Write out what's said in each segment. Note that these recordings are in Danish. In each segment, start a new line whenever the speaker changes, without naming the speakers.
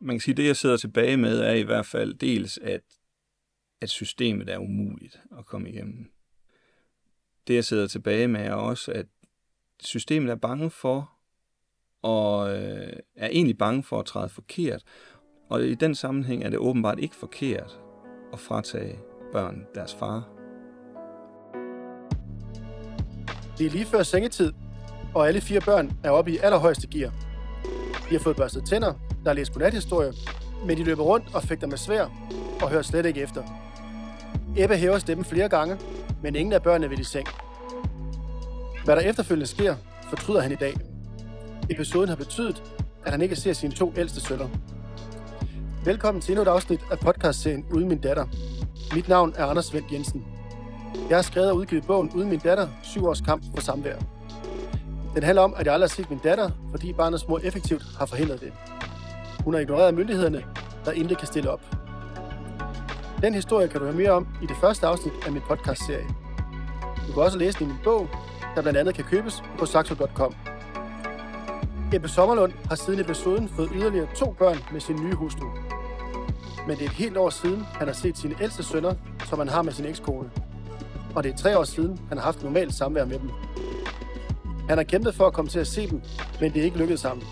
man kan sige, det jeg sidder tilbage med, er i hvert fald dels, at, at systemet er umuligt at komme igennem. Det jeg sidder tilbage med er også, at systemet er bange for, og øh, er egentlig bange for at træde forkert. Og i den sammenhæng er det åbenbart ikke forkert at fratage børn deres far.
Det er lige før sengetid, og alle fire børn er oppe i allerhøjeste gear. De har fået børstet tænder, der læste godnathistorie, men de løber rundt og fægter med svær og hører slet ikke efter. Ebbe hæver stemmen flere gange, men ingen af børnene vil i seng. Hvad der efterfølgende sker, fortryder han i dag. Episoden har betydet, at han ikke ser sine to ældste sønner. Velkommen til endnu et afsnit af podcastserien Uden min datter. Mit navn er Anders Vendt Jensen. Jeg har skrevet og udgivet bogen Uden min datter, syv års kamp for samvær. Den handler om, at jeg aldrig har set min datter, fordi barnets mor effektivt har forhindret det. Hun har ignoreret myndighederne, der intet kan stille op. Den historie kan du høre mere om i det første afsnit af min podcastserie. Du kan også læse den i min bog, der blandt andet kan købes på saxo.com. Ebbe Sommerlund har siden episoden fået yderligere to børn med sin nye hustru. Men det er et helt år siden, han har set sine ældste sønner, som han har med sin ekskone. Og det er tre år siden, han har haft normalt samvær med dem. Han har kæmpet for at komme til at se dem, men det er ikke lykkedes ham.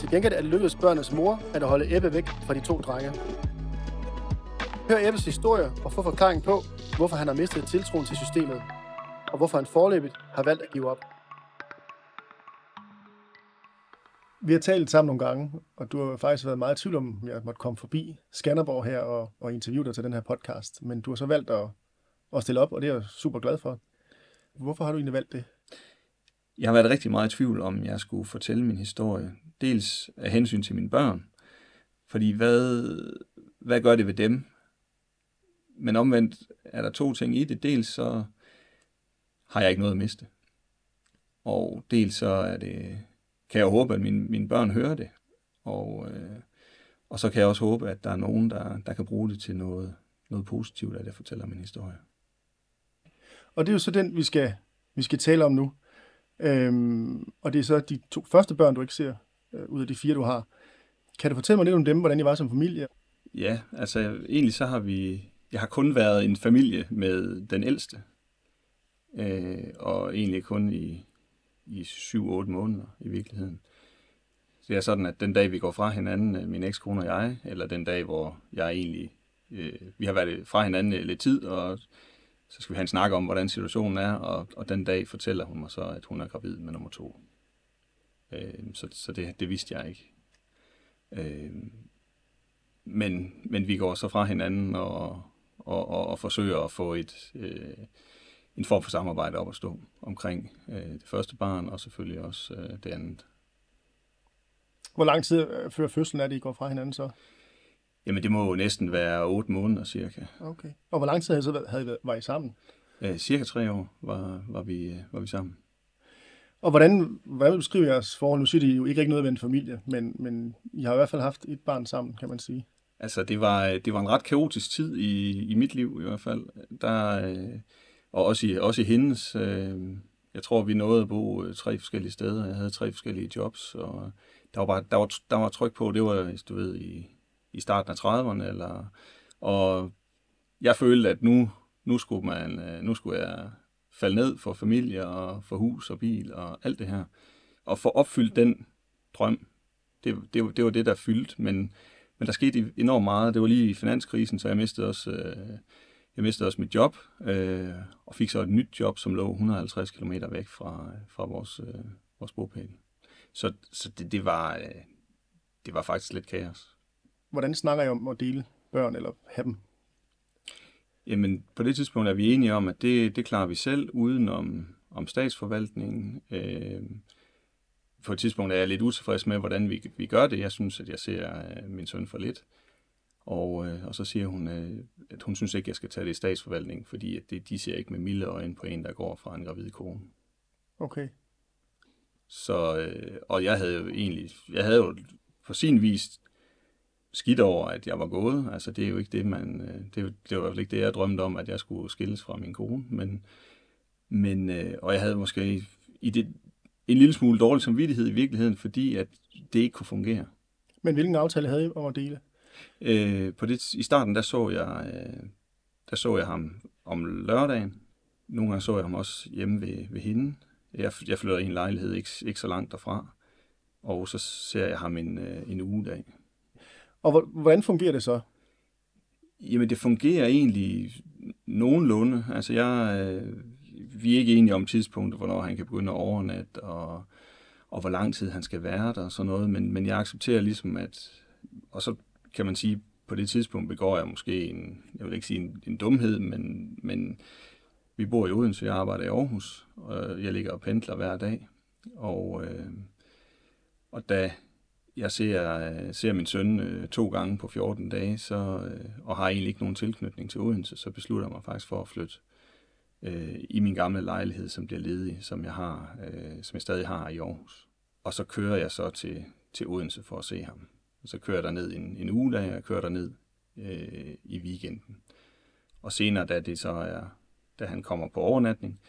Til gengæld er det lykkedes børnenes mor at holde Ebbe væk fra de to drenge. Hør Ebbes historie og få forklaring på, hvorfor han har mistet tiltroen til systemet, og hvorfor han forløbigt har valgt at give op. Vi har talt sammen nogle gange, og du har faktisk været meget i tvivl om, at jeg måtte komme forbi Skanderborg her og, og interviewe dig til den her podcast. Men du har så valgt at, at stille op, og det er jeg super glad for. Hvorfor har du egentlig valgt det?
Jeg har været rigtig meget i tvivl om, jeg skulle fortælle min historie. Dels af hensyn til mine børn, fordi hvad, hvad gør det ved dem? Men omvendt er der to ting i det. Dels så har jeg ikke noget at miste. Og dels så er det, kan jeg håbe, at mine, mine børn hører det. Og, øh, og så kan jeg også håbe, at der er nogen, der, der kan bruge det til noget, noget positivt, at jeg fortæller min historie.
Og det er jo så den, vi skal, vi skal tale om nu. Øhm, og det er så de to første børn, du ikke ser, øh, ud af de fire, du har. Kan du fortælle mig lidt om dem, hvordan I var som familie?
Ja, altså egentlig så har vi, jeg har kun været en familie med den ældste. Øh, og egentlig kun i, i 7-8 måneder i virkeligheden. Så det er sådan, at den dag vi går fra hinanden, øh, min ekskone og jeg, eller den dag, hvor jeg egentlig, øh, vi har været fra hinanden lidt tid, og så skal vi have en snak om, hvordan situationen er, og, og den dag fortæller hun mig så, at hun er gravid med nummer to. Øh, så så det, det vidste jeg ikke. Øh, men, men vi går så fra hinanden og, og, og, og forsøger at få et, øh, en form for samarbejde op at stå omkring øh, det første barn, og selvfølgelig også øh, det andet.
Hvor lang tid før fødslen er det, I går fra hinanden så?
Jamen, det må jo næsten være otte måneder cirka.
Okay. Og hvor lang tid havde I, så, havde I, var I sammen?
Øh, cirka tre år var, var, vi, var vi sammen.
Og hvordan, hvordan beskriver jeres forhold? Nu siger I jo ikke rigtig noget ved en familie, men, men I har i hvert fald haft et barn sammen, kan man sige.
Altså, det var, det var en ret kaotisk tid i, i mit liv i hvert fald. Der, øh, og også i, også i hendes. Øh, jeg tror, vi nåede at bo øh, tre forskellige steder. Jeg havde tre forskellige jobs, og der var, bare, der var, der var tryk på, det var, du ved, i, i starten af 30'erne, eller, og jeg følte, at nu, nu, skulle man, øh, nu skulle jeg falde ned for familie og for hus og bil og alt det her. Og få opfyldt den drøm, det, det, det var det, der fyldte, men, men der skete enormt meget. Det var lige i finanskrisen, så jeg mistede også, øh, jeg mistede også mit job, øh, og fik så et nyt job, som lå 150 km væk fra, fra vores, øh, vores bogpæl. Så, så det, det, var, øh, det var faktisk lidt kaos.
Hvordan snakker I om at dele børn eller have dem?
Jamen, på det tidspunkt er vi enige om, at det, det klarer vi selv, uden om, om statsforvaltningen. Øh, på et tidspunkt er jeg lidt utilfreds med, hvordan vi, vi gør det. Jeg synes, at jeg ser øh, min søn for lidt. Og, øh, og så siger hun, øh, at hun synes ikke, at jeg skal tage det i statsforvaltningen, fordi at det, de ser ikke med milde øjne på en, der går fra en gravid kone.
Okay.
Så, øh, og jeg havde jo egentlig, jeg havde jo på sin vis skidt over, at jeg var gået. Altså, det er jo ikke det, man... Øh, det, det var i hvert fald ikke det, jeg drømte om, at jeg skulle skilles fra min kone. Men, men øh, og jeg havde måske i det, en lille smule dårlig samvittighed i virkeligheden, fordi at det ikke kunne fungere.
Men hvilken aftale havde I om at dele?
Øh, på det, I starten, der så jeg, øh, der så jeg ham om lørdagen. Nogle gange så jeg ham også hjemme ved, ved hende. Jeg, jeg flytter i en lejlighed ikke, ikke så langt derfra. Og så ser jeg ham en, øh, en ugedag.
Og hvordan fungerer det så?
Jamen, det fungerer egentlig nogenlunde. Altså, jeg, øh, vi er ikke enige om tidspunktet, hvornår han kan begynde at overnatte, og, og hvor lang tid han skal være der og sådan noget, men, men jeg accepterer ligesom, at... Og så kan man sige, på det tidspunkt begår jeg måske en, jeg vil ikke sige en, en dumhed, men, men vi bor i Odense, jeg arbejder i Aarhus, og jeg ligger og pendler hver dag. Og, øh, og da jeg ser, øh, ser min søn øh, to gange på 14 dage, så, øh, og har egentlig ikke nogen tilknytning til Odense, så beslutter jeg mig faktisk for at flytte øh, i min gamle lejlighed, som bliver ledig, som jeg, har, øh, som jeg stadig har i Aarhus. Og så kører jeg så til, til Odense for at se ham. Og så kører jeg derned en, en uge, da jeg kører derned øh, i weekenden. Og senere, da det så er, da han kommer på overnatning,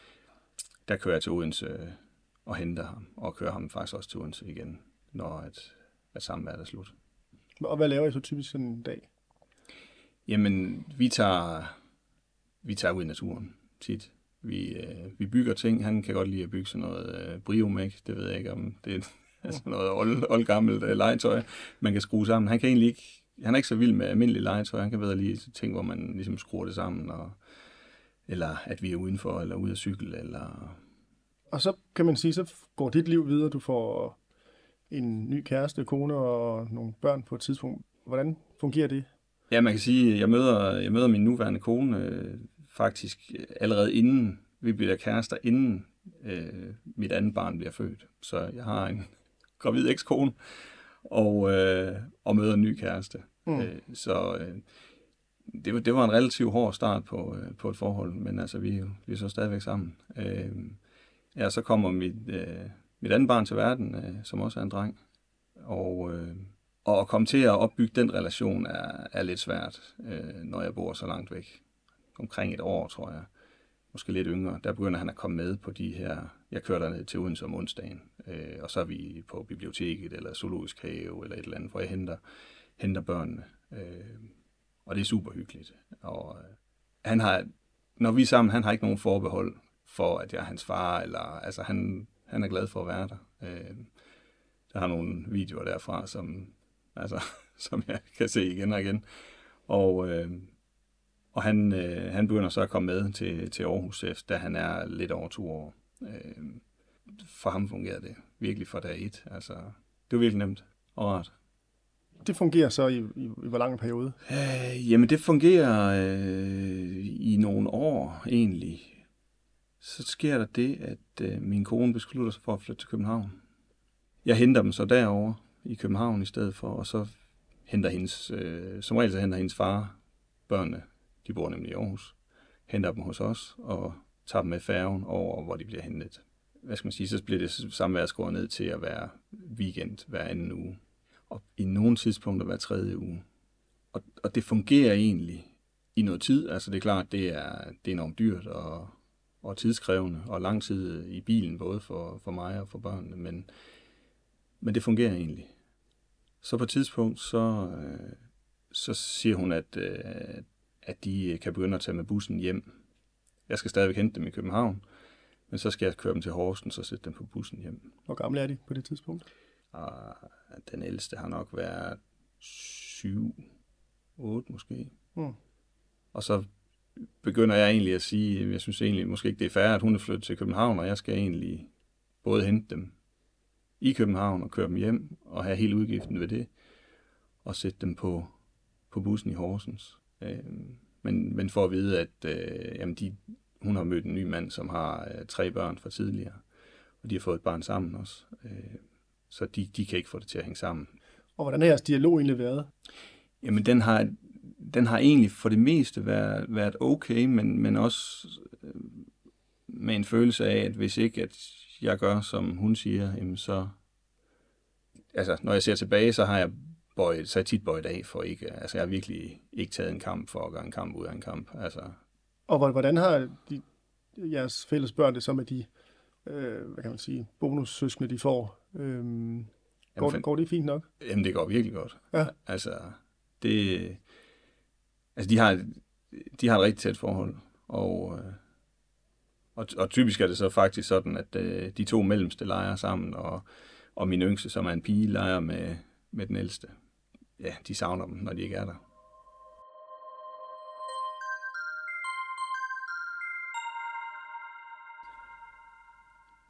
der kører jeg til Odense øh, og henter ham, og kører ham faktisk også til Odense igen, når at, at samværet er slut.
Og hvad laver I så typisk sådan en dag?
Jamen, vi tager, vi tager ud i naturen tit. Vi, øh, vi bygger ting. Han kan godt lide at bygge sådan noget øh, briomæk. Det ved jeg ikke, om det er altså noget old, old gammelt øh, legetøj, man kan skrue sammen. Han kan egentlig ikke, han er ikke så vild med almindelig legetøj. Han kan bedre lide ting, hvor man ligesom skruer det sammen, og, eller at vi er udenfor, eller ude at cykle, eller
Og så kan man sige, så går dit liv videre. Du får en ny kæreste, kone og nogle børn på et tidspunkt. Hvordan fungerer det?
Ja, man kan sige, at jeg møder, jeg møder min nuværende kone øh, faktisk allerede inden vi bliver kærester, inden øh, mit andet barn bliver født. Så jeg har en gravid ekskone og, øh, og møder en ny kæreste.
Mm.
Øh, så øh, det, var, det var en relativt hård start på, øh, på et forhold, men altså, vi, vi er så stadigvæk sammen. Øh, ja, så kommer mit, øh, mit andet barn til verden, øh, som også er en dreng. Og, øh, og at komme til at opbygge den relation er, er lidt svært, øh, når jeg bor så langt væk. Omkring et år, tror jeg. Måske lidt yngre. Der begynder han at komme med på de her... Jeg kører derned til Odense om onsdagen, øh, og så er vi på biblioteket eller zoologisk have eller et eller andet, hvor jeg henter, henter børnene. Øh, og det er super hyggeligt. Og øh, han har, når vi er sammen, han har ikke nogen forbehold for, at jeg er hans far, eller altså han, han er glad for at være der. Øh, der har nogle videoer derfra, som, altså, som jeg kan se igen og igen. Og, øh, og han, øh, han begynder så at komme med til, til Aarhus, efter- da han er lidt over to år. Øh, for ham fungerede det virkelig fra dag et. Altså, det var virkelig nemt og rart.
Det fungerer så i, i, i hvor lang en periode?
Øh, jamen, det fungerer øh, i nogle år egentlig. Så sker der det, at øh, min kone beslutter sig for at flytte til København. Jeg henter dem så derover i København i stedet for, og så henter hendes, øh, som regel så henter hendes far børnene, de bor nemlig i Aarhus, henter dem hos os og tager dem med færgen over, hvor de bliver hentet. Hvad skal man sige, så bliver det samvær skåret ned til at være weekend hver anden uge. Og i nogle tidspunkter hver tredje uge. Og, og det fungerer egentlig i noget tid. Altså det er klart, det er, det er enormt dyrt og, og tidskrævende og lang tid i bilen, både for, for mig og for børnene, men, men det fungerer egentlig. Så på et tidspunkt, så, øh, så siger hun, at, øh, at de kan begynde at tage med bussen hjem. Jeg skal stadigvæk hente dem i København, men så skal jeg køre dem til Horsens og sætte dem på bussen hjem.
Hvor gamle er de på det tidspunkt?
Og den ældste har nok været 7, 8 måske.
Mm.
Og så begynder jeg egentlig at sige, at jeg synes egentlig måske ikke, det er fair, at hun er flyttet til København, og jeg skal egentlig både hente dem i København og køre dem hjem, og have hele udgiften ved det, og sætte dem på, på bussen i Horsens. Øh, men, men for at vide, at øh, jamen de, hun har mødt en ny mand, som har øh, tre børn fra tidligere, og de har fået et barn sammen også. Øh, så de, de kan ikke få det til at hænge sammen.
Og hvordan har jeres dialog egentlig været?
Jamen, den har, den har egentlig for det meste været, været okay, men, men også øh, med en følelse af, at hvis ikke at jeg gør, som hun siger, jamen så... Altså, når jeg ser tilbage, så har jeg bøjet, så er jeg tit bøjet af for ikke... Altså, jeg har virkelig ikke taget en kamp for at gøre en kamp ud af en kamp. Altså,
Og hvor- hvordan har de, jeres fælles børn det så med de, øh, hvad kan man sige, bonussøskende, de får? Øhm, Går,
fan-
går det fint nok?
Jamen, det går virkelig godt.
Ja.
Altså, det... Altså, de har, de har et rigtig tæt forhold, og, øh, og, og typisk er det så faktisk sådan, at øh, de to mellemste leger sammen, og, og min yngste, som er en pige, leger med, med den ældste. Ja, de savner dem, når de ikke er der.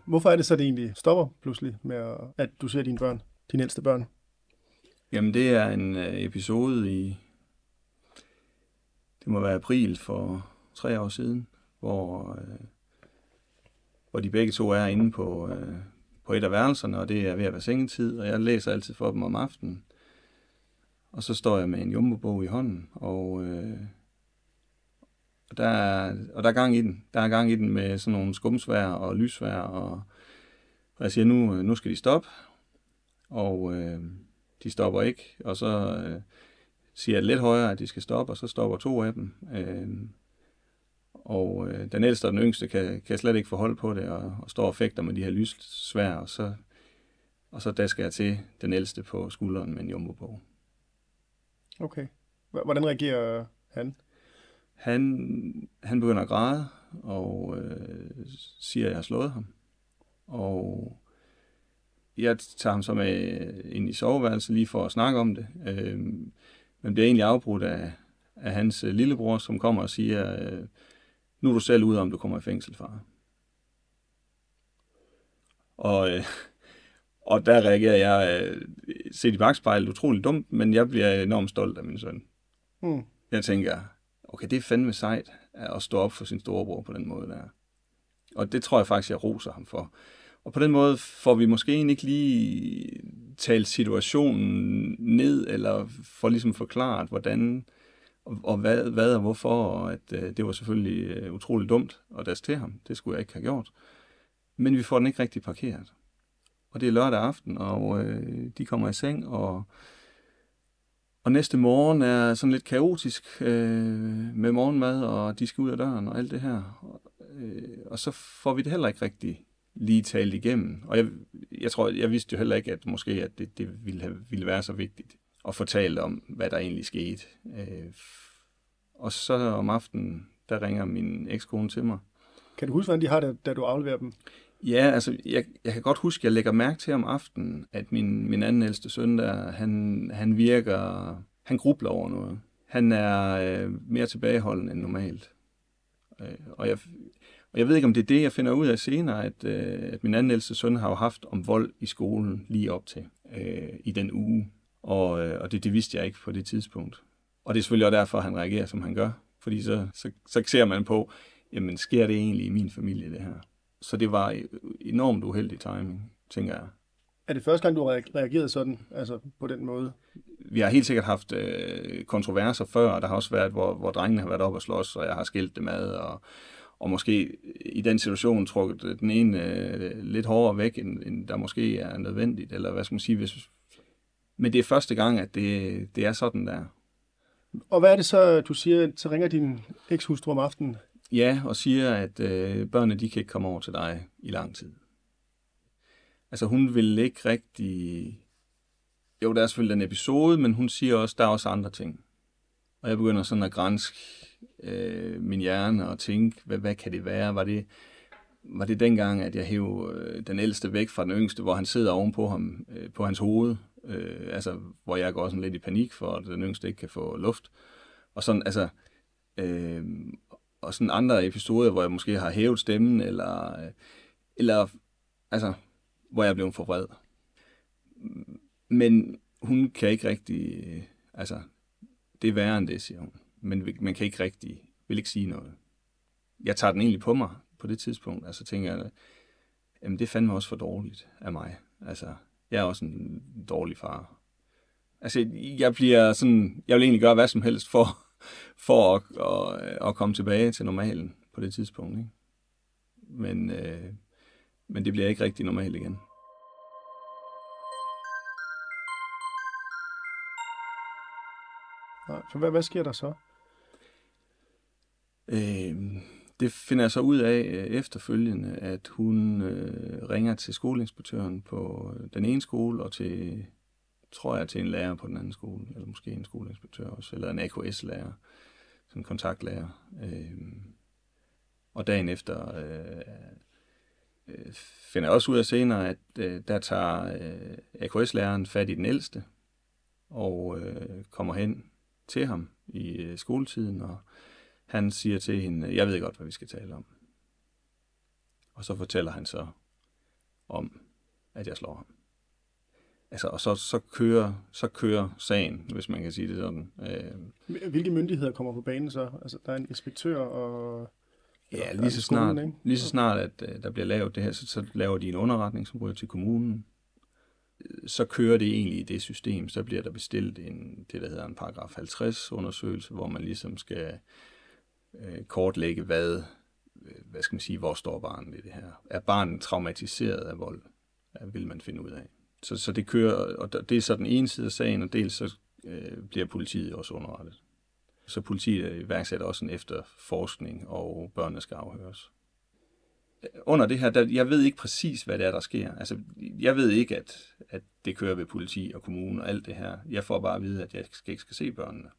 Hvorfor er det så, det egentlig stopper pludselig med, at- at du ser dine børn, dine ældste børn?
Jamen, det er en øh, episode i... Det må være april for tre år siden, hvor, øh, hvor de begge to er inde på, øh, på et af værelserne, og det er ved at være sengetid, og jeg læser altid for dem om aftenen. Og så står jeg med en jumbobog i hånden, og, øh, og, der er, og der er gang i den. Der er gang i den med sådan nogle skumsvær og lysvær, og, og jeg siger, nu, øh, nu skal de stoppe. Og øh, de stopper ikke, og så øh, siger lidt højere, at de skal stoppe, og så stopper to af dem. Øh, og øh, den ældste og den yngste kan, kan slet ikke forholde på det, og, og står og fægter med de her lyssvær, og så, og så dasker jeg til den ældste på skulderen med en jumbobog.
Okay. Hvordan reagerer han?
Han, han begynder at græde, og øh, siger, at jeg har slået ham. Og jeg tager ham så med ind i soveværelset lige for at snakke om det. Øh, men bliver egentlig afbrudt af, af hans øh, lillebror, som kommer og siger, øh, nu er du selv ude, om du kommer i fængsel, far. Og, øh, og der reagerer jeg, øh, set i bagspejlet, utroligt dumt, men jeg bliver enormt stolt af min søn.
Hmm.
Jeg tænker, okay, det er fandme sejt at stå op for sin storebror på den måde der. Og det tror jeg faktisk, jeg roser ham for. Og på den måde får vi måske egentlig ikke lige talt situationen ned, eller får ligesom forklaret, hvordan og, og hvad, hvad og hvorfor, og at øh, det var selvfølgelig øh, utroligt dumt at daske til ham. Det skulle jeg ikke have gjort. Men vi får den ikke rigtig parkeret. Og det er lørdag aften, og øh, de kommer i seng, og og næste morgen er sådan lidt kaotisk øh, med morgenmad, og de skal ud af døren og alt det her. Og, øh, og så får vi det heller ikke rigtig lige talt igennem. Og jeg, jeg tror, jeg vidste jo heller ikke, at måske at det, det ville, have, ville være så vigtigt at fortælle om, hvad der egentlig skete. Øh, og så om aftenen, der ringer min ekskone til mig.
Kan du huske, hvordan de har det, da du afleverer dem?
Ja, altså, jeg, jeg kan godt huske, jeg lægger mærke til om aftenen, at min, min anden ældste søn der, han, han virker, han grubler over noget. Han er øh, mere tilbageholden end normalt. Øh, og, jeg, og jeg ved ikke, om det er det, jeg finder ud af senere, at, øh, at min anden ældste søn har jo haft om vold i skolen lige op til øh, i den uge. Og, øh, og det, det vidste jeg ikke på det tidspunkt. Og det er selvfølgelig også derfor, han reagerer, som han gør. Fordi så, så, så ser man på, jamen sker det egentlig i min familie, det her? Så det var enormt uheldig timing, tænker jeg.
Er det første gang, du har reag- reageret sådan, altså på den måde?
Vi har helt sikkert haft øh, kontroverser før, og der har også været, hvor, hvor drengene har været op og slås, og jeg har skilt dem ad, og, og måske i den situation trukket den ene øh, lidt hårdere væk, end, end der måske er nødvendigt, eller hvad skal man sige, hvis... Men det er første gang, at det, det er sådan der.
Og hvad er det så, du siger, så ringer din ekshustru om aftenen?
Ja, og siger, at øh, børnene de kan ikke komme over til dig i lang tid. Altså hun vil ikke rigtig... Jo, der er selvfølgelig den episode, men hun siger også, der er også andre ting. Og jeg begynder sådan at grænske øh, min hjerne og tænke, hvad, hvad kan det være? Var det, var det dengang, at jeg hæv øh, den ældste væk fra den yngste, hvor han sidder ovenpå ham, øh, på hans hoved? Øh, altså, hvor jeg går sådan lidt i panik for, at den yngste ikke kan få luft. Og sådan, altså... Øh, og sådan andre episoder, hvor jeg måske har hævet stemmen, eller, øh, eller altså, hvor jeg blev for vred. Men hun kan ikke rigtig, øh, altså, det er værre end det, siger hun. Men man kan ikke rigtig, vil ikke sige noget. Jeg tager den egentlig på mig på det tidspunkt, altså tænker jeg, jamen det er fandme også for dårligt af mig. Altså, jeg er også en dårlig far. Altså, jeg bliver sådan, jeg vil egentlig gøre hvad som helst for, for at, at, at komme tilbage til normalen på det tidspunkt. Ikke? Men, øh, men det bliver ikke rigtig normalt igen.
Nej, for hvad, hvad sker der så?
Øh, det finder jeg så ud af øh, efterfølgende, at hun øh, ringer til skoleinspektøren på øh, den ene skole, og til, tror jeg, til en lærer på den anden skole, eller måske en skoleinspektør også, eller en AKS-lærer, sådan en kontaktlærer. Øh, og dagen efter øh, øh, finder jeg også ud af senere, at øh, der tager øh, AKS-læreren fat i den ældste, og øh, kommer hen til ham i øh, skoletiden, og han siger til hende, jeg ved godt, hvad vi skal tale om. Og så fortæller han så om, at jeg slår ham. Altså, og så, så, kører, så kører sagen, hvis man kan sige det sådan.
Øh, Hvilke myndigheder kommer på banen så? Altså, der er en inspektør og...
Ja, lige så snart, skolen, lige så snart at uh, der bliver lavet det her, så, så laver de en underretning, som ryger til kommunen. Så kører det egentlig i det system, så bliver der bestilt en, det, der hedder en paragraf 50 undersøgelse, hvor man ligesom skal øh, kortlægge, hvad, øh, hvad skal man sige, hvor står barnet i det her? Er barnet traumatiseret af vold? Ja, vil man finde ud af. Så, så det kører, og det er så den ene side af sagen, og dels så øh, bliver politiet også underrettet. Så politiet øh, iværksætter også en efterforskning, og børnene skal afhøres. Under det her, der, jeg ved ikke præcis, hvad det er, der sker. Altså, jeg ved ikke, at, at det kører ved politi og kommune og alt det her. Jeg får bare at vide, at jeg ikke skal se børnene.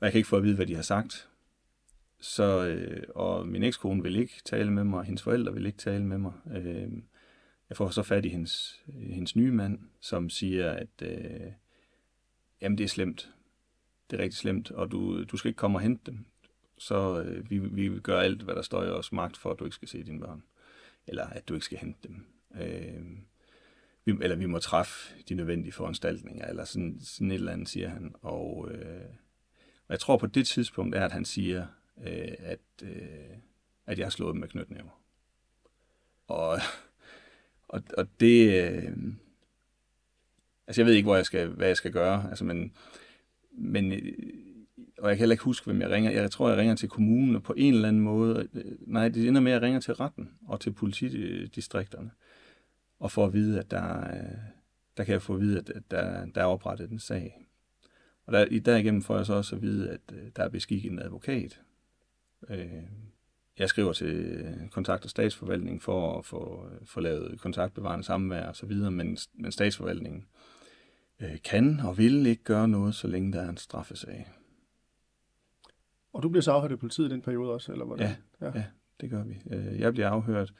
Og jeg kan ikke få at vide, hvad de har sagt. Så, øh, og min ekskone vil ikke tale med mig, og hendes forældre vil ikke tale med mig. Øh, jeg får så fat i hendes, hendes nye mand, som siger, at øh, jamen det er slemt. Det er rigtig slemt, og du, du skal ikke komme og hente dem. Så øh, vi, vi vil gøre alt, hvad der står i vores magt, for at du ikke skal se dine børn. Eller at du ikke skal hente dem. Øh, vi, eller vi må træffe de nødvendige foranstaltninger, eller sådan, sådan et eller andet, siger han. Og, øh, og jeg tror på det tidspunkt er, at han siger, øh, at, øh, at jeg har slået dem med knytnæver. Og, og, og det... Øh, altså, jeg ved ikke, hvor jeg skal, hvad jeg skal gøre, altså, men, men øh, og jeg kan heller ikke huske, hvem jeg ringer. Jeg tror, jeg ringer til kommunen, og på en eller anden måde, øh, nej, det ender med, at jeg ringer til retten og til politidistrikterne, øh, og får at vide, at der, der kan jeg få at vide, at der, der er oprettet en sag. Og der, derigennem får jeg så også at vide, at der er beskikket en advokat, jeg skriver til kontakt- og statsforvaltningen for at få, få lavet kontaktbevarende samvær og så videre, men, men statsforvaltningen øh, kan og vil ikke gøre noget, så længe der er en straffesag.
Og du bliver så afhørt i politiet i den periode også, eller hvordan?
Ja, ja. ja det gør vi. Øh, jeg bliver afhørt,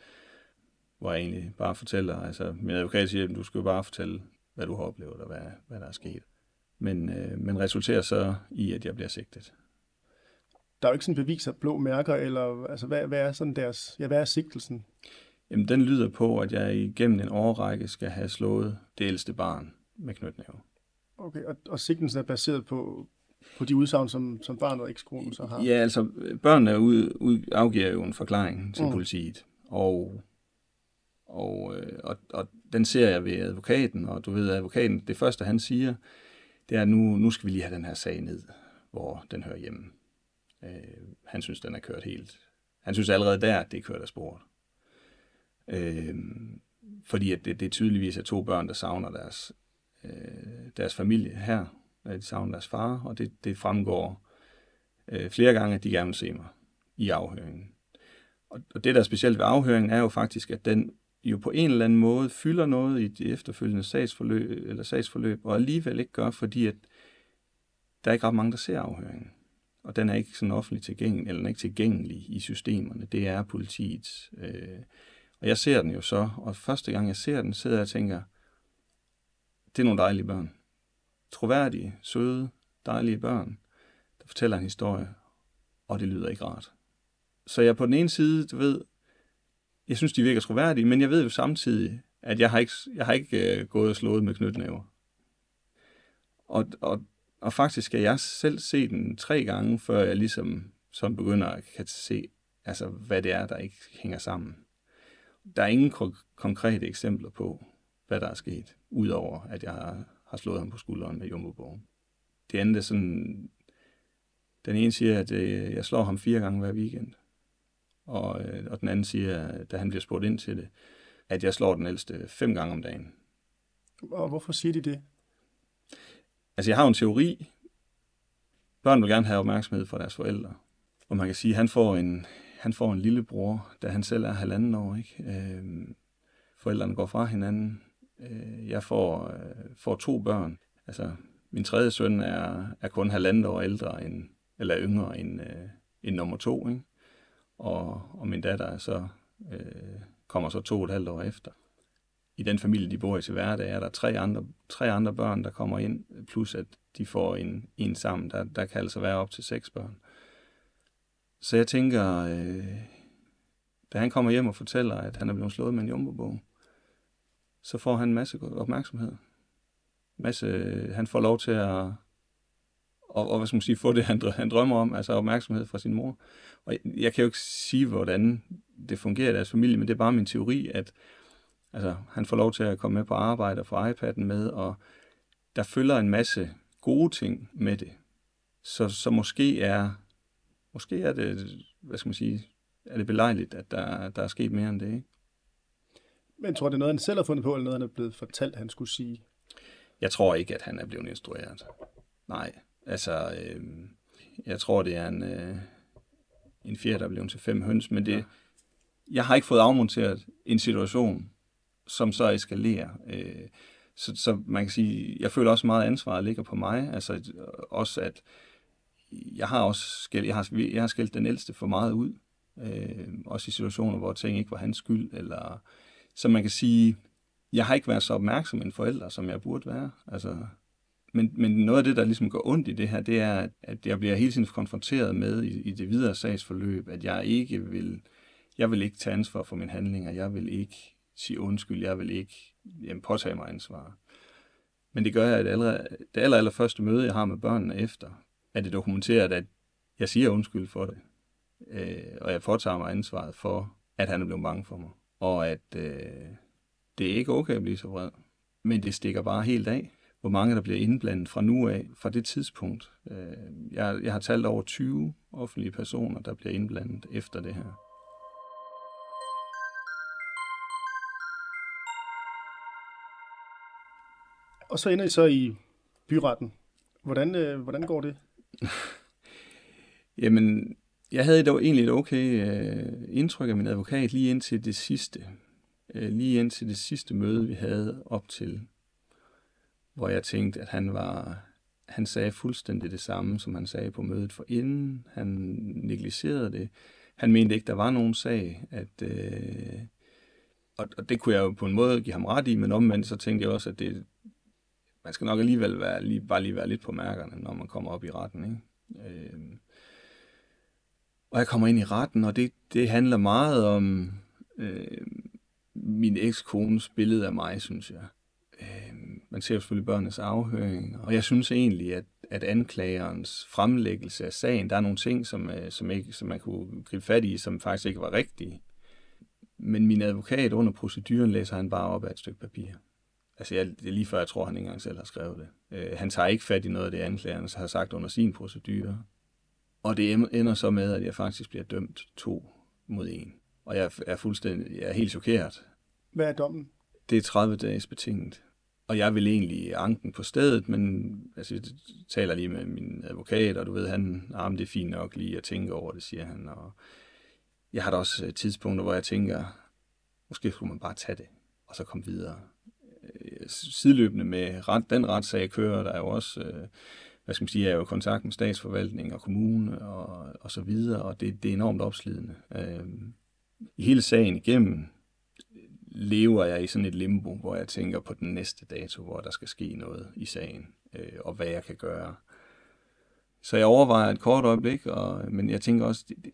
hvor jeg egentlig bare fortæller, altså min advokat siger, at du skal jo bare fortælle, hvad du har oplevet og hvad, hvad der er sket. Men, øh, men resulterer så i, at jeg bliver sigtet
der er jo ikke sådan bevis af blå mærker, eller altså, hvad, hvad er sådan deres, ja, hvad er sigtelsen?
Jamen, den lyder på, at jeg igennem en årrække skal have slået det ældste barn med knytnæve.
Okay, og, og sigtelsen er baseret på, på de udsagn, som, som barnet og ekskonen så har?
Ja, altså, børnene ud, ud, afgiver jo en forklaring til mm. politiet, og, og, øh, og, og den ser jeg ved advokaten, og du ved, advokaten, det første han siger, det er, nu, nu skal vi lige have den her sag ned, hvor den hører hjemme. Øh, han synes, den er kørt helt. Han synes allerede der, at det er kørt af sporet. Øh, fordi at det, det tydeligvis er to børn, der savner deres, øh, deres familie her. Øh, de savner deres far, og det, det fremgår øh, flere gange, at de gerne vil se mig i afhøringen. Og, og det, der er specielt ved afhøringen, er jo faktisk, at den jo på en eller anden måde fylder noget i det efterfølgende sagsforløb, eller sagsforløb og alligevel ikke gør, fordi at der er ikke ret mange, der ser afhøringen og den er ikke sådan offentligt tilgængelig, eller den er ikke tilgængelig i systemerne. Det er politiets. Øh, og jeg ser den jo så, og første gang jeg ser den, sidder jeg og tænker, det er nogle dejlige børn. Troværdige, søde, dejlige børn, der fortæller en historie, og det lyder ikke rart. Så jeg på den ene side, du ved, jeg synes, de virker troværdige, men jeg ved jo samtidig, at jeg har ikke, jeg har ikke øh, gået og slået med knytnæver. Og, og og faktisk skal jeg selv se den tre gange, før jeg ligesom som begynder at kan se, altså, hvad det er, der ikke hænger sammen. Der er ingen konkrete eksempler på, hvad der er sket, udover at jeg har, har slået ham på skulderen med jumbobogen. Det andet er sådan, den ene siger, at øh, jeg slår ham fire gange hver weekend. Og, øh, og den anden siger, da han bliver spurgt ind til det, at jeg slår den ældste fem gange om dagen.
Og hvorfor siger de det?
Altså, jeg har en teori. Børn vil gerne have opmærksomhed fra deres forældre. Og man kan sige, at han får en, han får en lillebror, da han selv er halvanden år. Ikke? Øh, forældrene går fra hinanden. Øh, jeg får, øh, får to børn. Altså, min tredje søn er, er kun halvandet år ældre end, eller yngre end, øh, end nummer to. Ikke? Og, og min datter er så, øh, kommer så to og et halvt år efter. I den familie, de bor i til hverdag, er der tre andre, tre andre børn, der kommer ind, plus at de får en, en sammen. Der, der kan altså være op til seks børn. Så jeg tænker, øh, da han kommer hjem og fortæller, at han er blevet slået med en jumbo så får han en masse opmærksomhed. Masse, øh, han får lov til at og, og hvad skal man sige, få det, han, han drømmer om, altså opmærksomhed fra sin mor. Og jeg, jeg kan jo ikke sige, hvordan det fungerer i deres familie, men det er bare min teori, at altså, han får lov til at komme med på arbejde og få iPad'en med, og der følger en masse gode ting med det. Så, så måske er måske er det, hvad skal man sige, er det belejligt, at der, der er sket mere end det, ikke?
Men tror det er noget, han selv har fundet på, eller noget, han er blevet fortalt, han skulle sige?
Jeg tror ikke, at han er blevet instrueret. Nej, altså, øh, jeg tror, det er en, øh, en fjer, der er blevet til fem høns, men det, ja. jeg har ikke fået afmonteret en situation, som så eskalerer. Øh, så, så man kan sige, jeg føler også meget ansvar, ligger på mig. Altså også, at jeg har også skæld, jeg har, jeg har skældt den ældste for meget ud. Øh, også i situationer, hvor ting ikke var hans skyld. Eller, så man kan sige, jeg har ikke været så opmærksom en forælder, som jeg burde være. Altså, men, men noget af det, der ligesom går ondt i det her, det er, at jeg bliver hele tiden konfronteret med i, i det videre sagsforløb, at jeg ikke vil, jeg vil ikke tage ansvar for mine handlinger, jeg vil ikke sige undskyld, jeg vil ikke jamen, påtage mig ansvar. Men det gør jeg, at allerede, det aller, aller første møde, jeg har med børnene efter, er det dokumenteret, at jeg siger undskyld for det. Øh, og jeg påtager mig ansvaret for, at han er blevet bange for mig. Og at øh, det er ikke okay at blive så vred. Men det stikker bare helt af, hvor mange der bliver indblandet fra nu af, fra det tidspunkt. Øh, jeg, jeg har talt over 20 offentlige personer, der bliver indblandet efter det her.
Og så ender I så i byretten. Hvordan, øh, hvordan går det?
Jamen, jeg havde dog egentlig et okay øh, indtryk af min advokat lige indtil det sidste. Øh, lige indtil det sidste møde, vi havde op til, hvor jeg tænkte, at han var, han sagde fuldstændig det samme, som han sagde på mødet for inden. Han negligerede det. Han mente ikke, der var nogen sag, at, øh, og, og det kunne jeg jo på en måde give ham ret i, men omvendt så tænkte jeg også, at det, man skal nok alligevel være, lige, bare lige være lidt på mærkerne, når man kommer op i retten. Ikke? Øh, og jeg kommer ind i retten, og det, det handler meget om øh, min ekskones billede af mig, synes jeg. Øh, man ser selvfølgelig børnenes afhøring, og jeg synes egentlig, at, at anklagerens fremlæggelse af sagen, der er nogle ting, som, øh, som, ikke, som man kunne gribe fat i, som faktisk ikke var rigtige. Men min advokat under proceduren læser han bare op af et stykke papir. Altså, jeg, det er lige før, jeg tror, han ikke engang selv har skrevet det. Øh, han tager ikke fat i noget af det, anklageren har sagt under sin procedure. Og det ender så med, at jeg faktisk bliver dømt to mod en. Og jeg er fuldstændig, jeg er helt chokeret.
Hvad er dommen?
Det er 30 dages betinget. Og jeg vil egentlig anken på stedet, men altså, jeg taler lige med min advokat, og du ved, han, ah, det er fint nok lige at tænke over det, siger han. Og jeg har da også tidspunkter, hvor jeg tænker, måske skulle man bare tage det, og så komme videre Øh, sideløbende med ret, den retssag, jeg kører, der er jo også, øh, hvad skal man sige, er jo kontakt med statsforvaltning og kommune og, og så videre, og det, det er enormt opslidende. Øh, I hele sagen igennem lever jeg i sådan et limbo, hvor jeg tænker på den næste dato, hvor der skal ske noget i sagen, øh, og hvad jeg kan gøre. Så jeg overvejer et kort øjeblik, og, men jeg tænker også, det, det,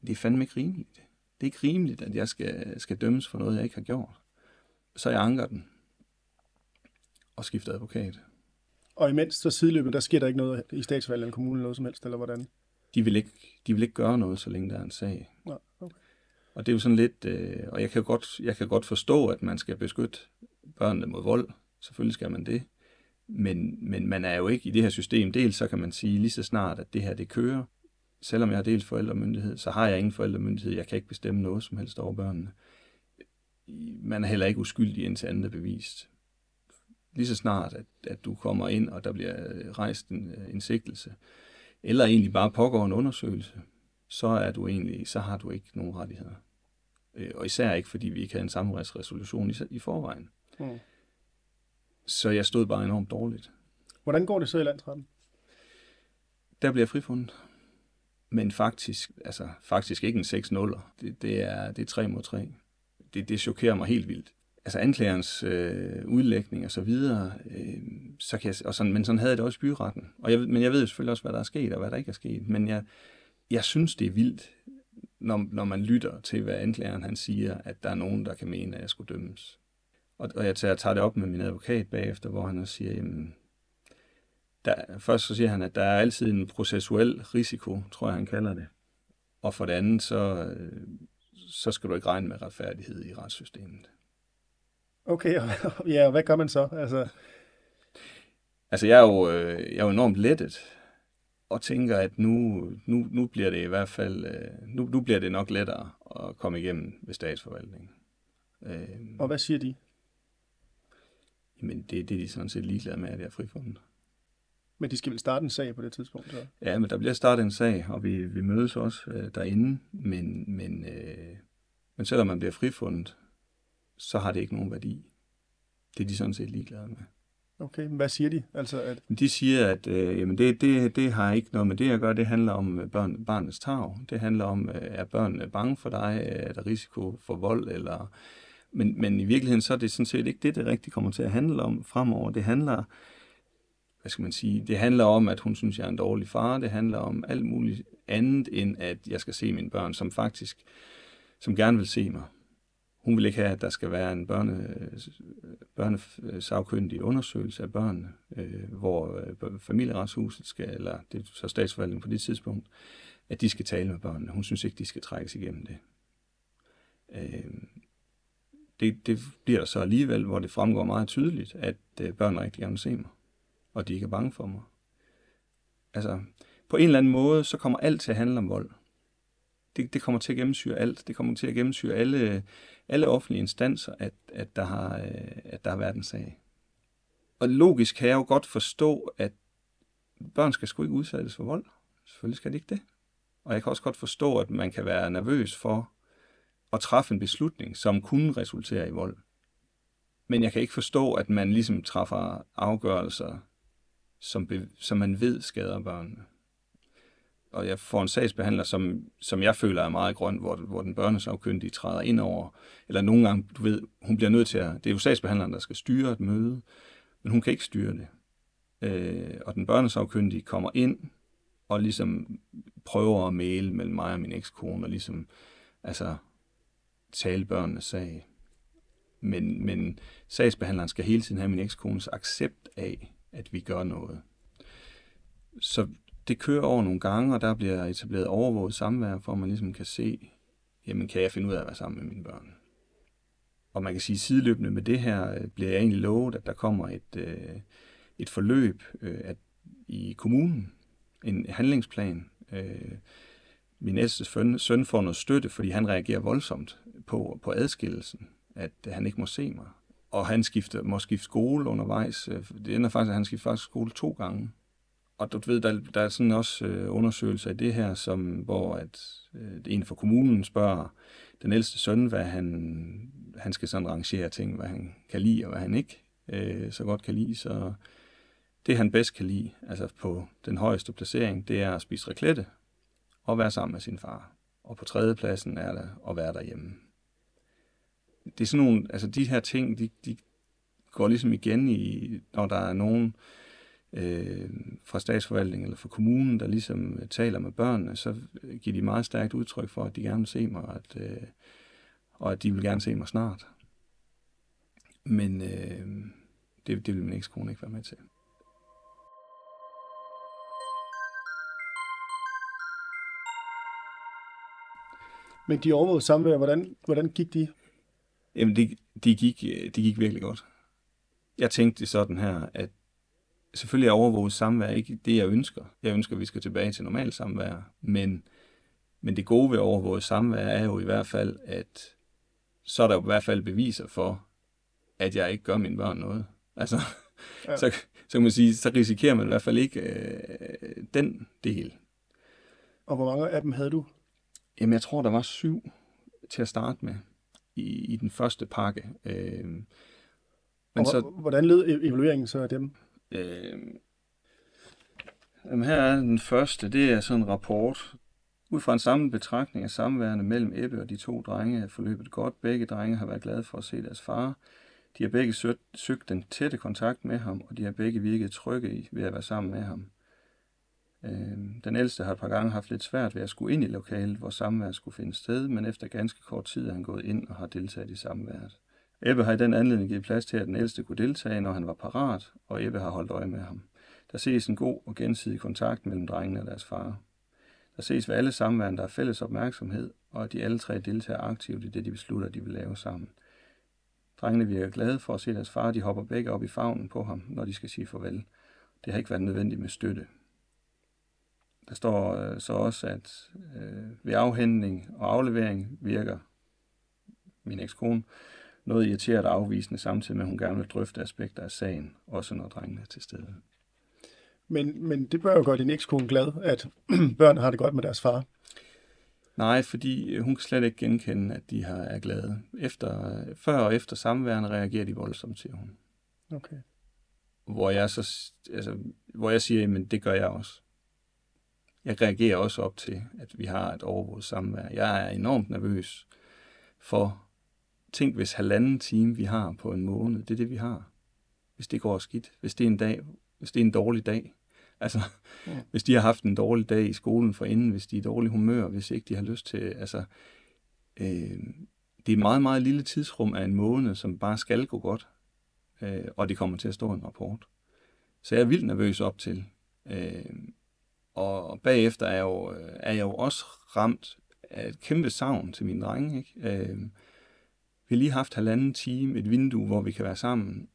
det er fandme ikke rimeligt. Det er ikke rimeligt, at jeg skal, skal dømmes for noget, jeg ikke har gjort. Så jeg anker den og skifte advokat.
Og imens så sideløbende, der sker der ikke noget i statsvalget eller kommunen eller noget som helst, eller hvordan?
De vil ikke, de vil ikke gøre noget, så længe der er en sag.
Ja, okay.
Og det er jo sådan lidt, øh, og jeg kan, godt, jeg kan godt forstå, at man skal beskytte børnene mod vold. Selvfølgelig skal man det. Men, men man er jo ikke i det her system. Dels så kan man sige lige så snart, at det her det kører. Selvom jeg har delt forældremyndighed, så har jeg ingen forældremyndighed. Jeg kan ikke bestemme noget som helst over børnene. Man er heller ikke uskyldig indtil andet bevist lige så snart, at, at du kommer ind, og der bliver rejst en, en sigtelse, eller egentlig bare pågår en undersøgelse, så er du egentlig, så har du ikke nogen rettigheder. Øh, og især ikke, fordi vi ikke havde en samarbejdsresolution i, i forvejen. Mm. Så jeg stod bare enormt dårligt.
Hvordan går det så i landsretten?
Der bliver jeg frifundet. Men faktisk, altså, faktisk ikke en 6-0. Det, det, er, det er 3 mod 3. Det, det chokerer mig helt vildt. Altså anklagerens øh, udlægning og så videre, øh, så kan jeg, og sådan, men sådan havde jeg det også i byretten. Og jeg, men jeg ved jo selvfølgelig også, hvad der er sket og hvad der ikke er sket. Men jeg, jeg synes, det er vildt, når, når man lytter til, hvad anklageren han siger, at der er nogen, der kan mene, at jeg skulle dømmes. Og, og jeg tager, tager det op med min advokat bagefter, hvor han siger, jamen, der, først så siger han, at der er altid en processuel risiko, tror jeg, han kalder det. Og for det andet, så, øh, så skal du ikke regne med retfærdighed i retssystemet.
Okay, ja, og hvad gør man så? Altså,
altså jeg, er jo, øh, jeg er jo enormt lettet, og tænker, at nu, nu, nu bliver det i hvert fald, øh, nu, nu bliver det nok lettere at komme igennem ved statsforvaltningen.
Øh, og hvad siger de?
Jamen, det, det er de sådan set ligeglade med, at jeg er frifundet.
Men de skal vel starte en sag på det tidspunkt? Så?
Ja, men der bliver startet en sag, og vi, vi mødes også øh, derinde. Men, men, øh, men selvom man bliver frifundet, så har det ikke nogen værdi. Det er de sådan set ligeglade med.
Okay, hvad siger de? Altså, at...
De siger, at øh, jamen det, det, det har ikke noget med det at gøre. Det handler om øh, børn, barnets tag. Det handler om, øh, er børnene bange for dig? Er der risiko for vold? Eller... Men, men i virkeligheden så er det sådan set ikke det, det rigtigt kommer til at handle om fremover. Det handler hvad skal man sige, det handler om, at hun synes, jeg er en dårlig far. Det handler om alt muligt andet, end at jeg skal se mine børn, som faktisk, som gerne vil se mig. Hun vil ikke have, at der skal være en børne, børnesagkyndig øh, undersøgelse af børnene, øh, hvor øh, familieretshuset skal, eller det er så statsforvaltningen på det tidspunkt, at de skal tale med børnene. Hun synes ikke, de skal trækkes igennem det. Øh, det, det bliver der så alligevel, hvor det fremgår meget tydeligt, at øh, børnene rigtig gerne vil se mig og de ikke er bange for mig. Altså, på en eller anden måde, så kommer alt til at handle om vold. Det, det kommer til at gennemsyre alt. Det kommer til at gennemsyre alle, alle offentlige instanser, at, at, der har, øh, at der har været en sag. Og logisk kan jeg jo godt forstå, at børn skal sgu ikke udsættes for vold. Selvfølgelig skal de ikke det. Og jeg kan også godt forstå, at man kan være nervøs for at træffe en beslutning, som kunne resultere i vold. Men jeg kan ikke forstå, at man ligesom træffer afgørelser, som, be, som man ved skader børnene. Og jeg får en sagsbehandler, som, som jeg føler er meget grøn, hvor, hvor den børnesagkyndige træder ind over, eller nogle gange, du ved, hun bliver nødt til at, det er jo sagsbehandleren, der skal styre et møde, men hun kan ikke styre det. Øh, og den børnesagkyndige kommer ind, og ligesom prøver at male mellem mig og min ekskone, og ligesom, altså, tale børnenes sag. Men, men sagsbehandleren skal hele tiden have min ekskones accept af, at vi gør noget. Så det kører over nogle gange, og der bliver etableret overvåget samvær, for at man ligesom kan se, jamen kan jeg finde ud af at være sammen med mine børn. Og man kan sige, sideløbende med det her, øh, bliver jeg egentlig lovet, at der kommer et, øh, et forløb øh, at, i kommunen, en handlingsplan. Øh, min ældste søn, søn får noget støtte, fordi han reagerer voldsomt på, på adskillelsen, at han ikke må se mig og han skifter, må skifte skole undervejs. Øh, det ender faktisk, at han skifter faktisk skole to gange. Og du ved, der, der er sådan også øh, undersøgelser i det her, som, hvor at, øh, en fra kommunen spørger den ældste søn, hvad han, han skal sådan rangere ting, hvad han kan lide og hvad han ikke øh, så godt kan lide. Så det han bedst kan lide, altså på den højeste placering, det er at spise raclette og være sammen med sin far. Og på tredje pladsen er det at være derhjemme det er sådan nogle, altså de her ting, de, de går ligesom igen i, når der er nogen øh, fra statsforvaltningen eller fra kommunen, der ligesom taler med børnene, så giver de meget stærkt udtryk for, at de gerne vil se mig, og at, øh, og at de vil gerne se mig snart. Men øh, det, det vil min ekskone ikke være med til.
Men de overvågede samvær, hvordan, hvordan gik de?
Jamen, det, de, gik, de gik virkelig godt. Jeg tænkte sådan her, at selvfølgelig er overvåget samvær ikke det, jeg ønsker. Jeg ønsker, at vi skal tilbage til normalt samvær, men, men det gode ved overvåget samvær er jo i hvert fald, at så er der jo i hvert fald beviser for, at jeg ikke gør mine børn noget. Altså, ja. så, så kan man sige, så risikerer man i hvert fald ikke øh, den del.
Og hvor mange af dem havde du?
Jamen, jeg tror, der var syv til at starte med i, i den første pakke. Øh,
men og så, hvordan led evalueringen så af dem? Øh,
jamen, her er den første. Det er sådan en rapport. Ud fra en samlet betragtning af samværende mellem Ebbe og de to drenge er forløbet godt. Begge drenge har været glade for at se deres far. De har begge søgt, søgt den tætte kontakt med ham, og de har begge virket trygge i ved at være sammen med ham. Øh, den ældste har et par gange haft lidt svært ved at skulle ind i lokalet, hvor samværet skulle finde sted, men efter ganske kort tid er han gået ind og har deltaget i samværet. Ebbe har i den anledning givet plads til, at den ældste kunne deltage, når han var parat, og Ebbe har holdt øje med ham. Der ses en god og gensidig kontakt mellem drengene og deres far. Der ses ved alle samværen, der er fælles opmærksomhed, og at de alle tre deltager aktivt i det, de beslutter, de vil lave sammen. Drengene virker glade for at se deres far, de hopper begge op i favnen på ham, når de skal sige farvel. Det har ikke været nødvendigt med støtte. Der står øh, så også, at øh, ved afhentning og aflevering virker min ekskone noget irriteret og afvisende, samtidig med, at hun gerne vil drøfte aspekter af sagen, også når drengene er til stede.
Men, men det bør jo gøre din ekskone glad, at børn har det godt med deres far.
Nej, fordi øh, hun kan slet ikke genkende, at de har er glade. Efter, før og efter samværende reagerer de voldsomt, siger hun.
Okay.
Hvor jeg, så, altså, hvor jeg siger, men det gør jeg også. Jeg reagerer også op til, at vi har et overvåget samvær. Jeg er enormt nervøs for, tænk hvis halvanden time vi har på en måned, det er det vi har. Hvis det går skidt, hvis det er en dag, hvis det er en dårlig dag, Altså, ja. hvis de har haft en dårlig dag i skolen for inden, hvis de er i dårlig humør, hvis ikke de har lyst til, altså, øh, det er et meget, meget lille tidsrum af en måned, som bare skal gå godt, øh, og det kommer til at stå en rapport. Så jeg er vildt nervøs op til. Øh, og bagefter er jeg, jo, er jeg jo også ramt af et kæmpe savn til mine drenge. Ikke? Øh, vi har lige haft halvanden time, et vindue, hvor vi kan være sammen,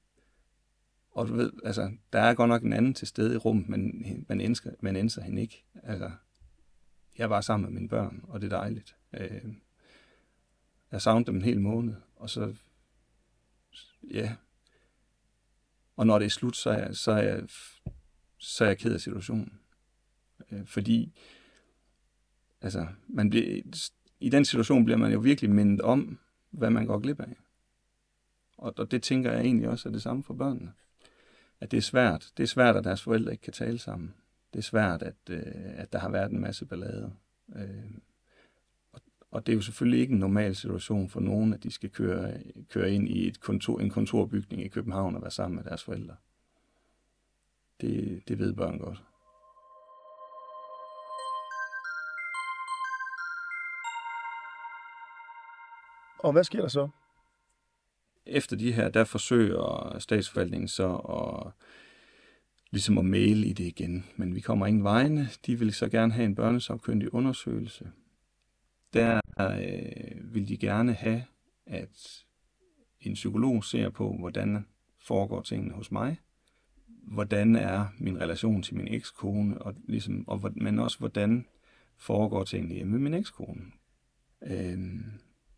og du ved, altså, der er godt nok en anden til stede i rummet, men man elsker, man elsker hende ikke. Altså, jeg var sammen med mine børn, og det er dejligt. Øh, jeg savnede dem en hel måned, og så, ja. Og når det er slut, så er jeg, så er jeg, så er jeg ked af situationen. Øh, fordi, altså, man bliver, i den situation bliver man jo virkelig mindet om, hvad man går glip af. Og, og det tænker jeg egentlig også er det samme for børnene at det er svært. Det er svært, at deres forældre ikke kan tale sammen. Det er svært, at, øh, at der har været en masse ballade. Øh, og, og det er jo selvfølgelig ikke en normal situation for nogen, at de skal køre, køre ind i et kontor, en kontorbygning i København og være sammen med deres forældre. Det, det ved børn godt.
Og hvad sker der så?
efter de her, der forsøger statsforvaltningen så at, ligesom at mail i det igen. Men vi kommer ingen vegne. De vil så gerne have en børnesopkyndig undersøgelse. Der øh, vil de gerne have, at en psykolog ser på, hvordan foregår tingene hos mig. Hvordan er min relation til min ekskone, og, ligesom, og, men også hvordan foregår tingene hjemme med min ekskone. Øh,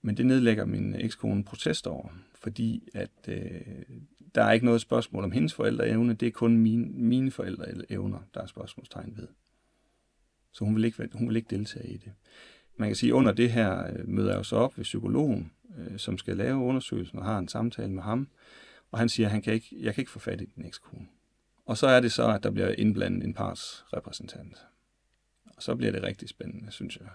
men det nedlægger min ekskone protest over, fordi at øh, der er ikke noget spørgsmål om hendes forældreevne, det er kun mine, mine forældreevner, der er spørgsmålstegn ved. Så hun vil, ikke, hun vil ikke deltage i det. Man kan sige, at under det her øh, møder jeg jo så op ved psykologen, øh, som skal lave undersøgelsen og har en samtale med ham, og han siger, at han kan ikke, jeg kan ikke få fat i din ekskone. Og så er det så, at der bliver indblandet en parts repræsentant. Og så bliver det rigtig spændende, synes jeg.